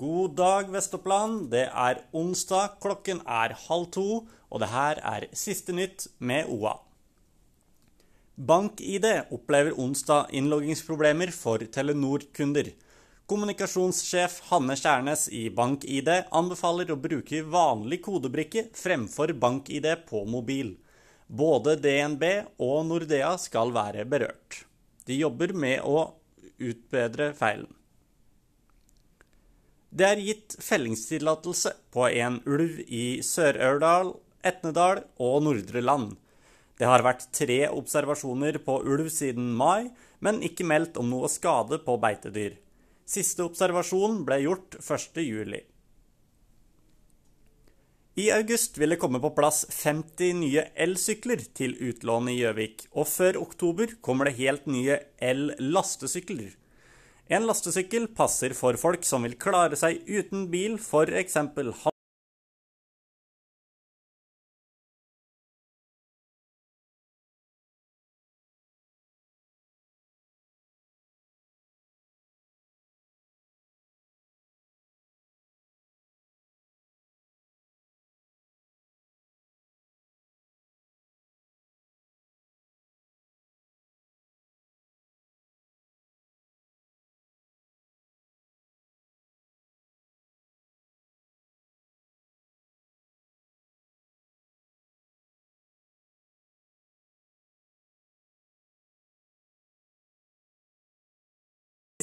God dag, Vestoppland. Det er onsdag, klokken er halv to, og det her er siste nytt med OA. BankID opplever onsdag innloggingsproblemer for Telenor-kunder. Kommunikasjonssjef Hanne Kjærnes i BankID anbefaler å bruke vanlig kodebrikke fremfor BankID på mobil. Både DNB og Nordea skal være berørt. De jobber med å utbedre feilen. Det er gitt fellingstillatelse på en ulv i Sør-Aurdal, Etnedal og Nordre Land. Det har vært tre observasjoner på ulv siden mai, men ikke meldt om noe skade på beitedyr. Siste observasjon ble gjort 1.7. I august vil det komme på plass 50 nye elsykler til utlån i Gjøvik, og før oktober kommer det helt nye el-lastesykler. En lastesykkel passer for folk som vil klare seg uten bil, f.eks.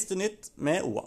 Siste nytt med OA.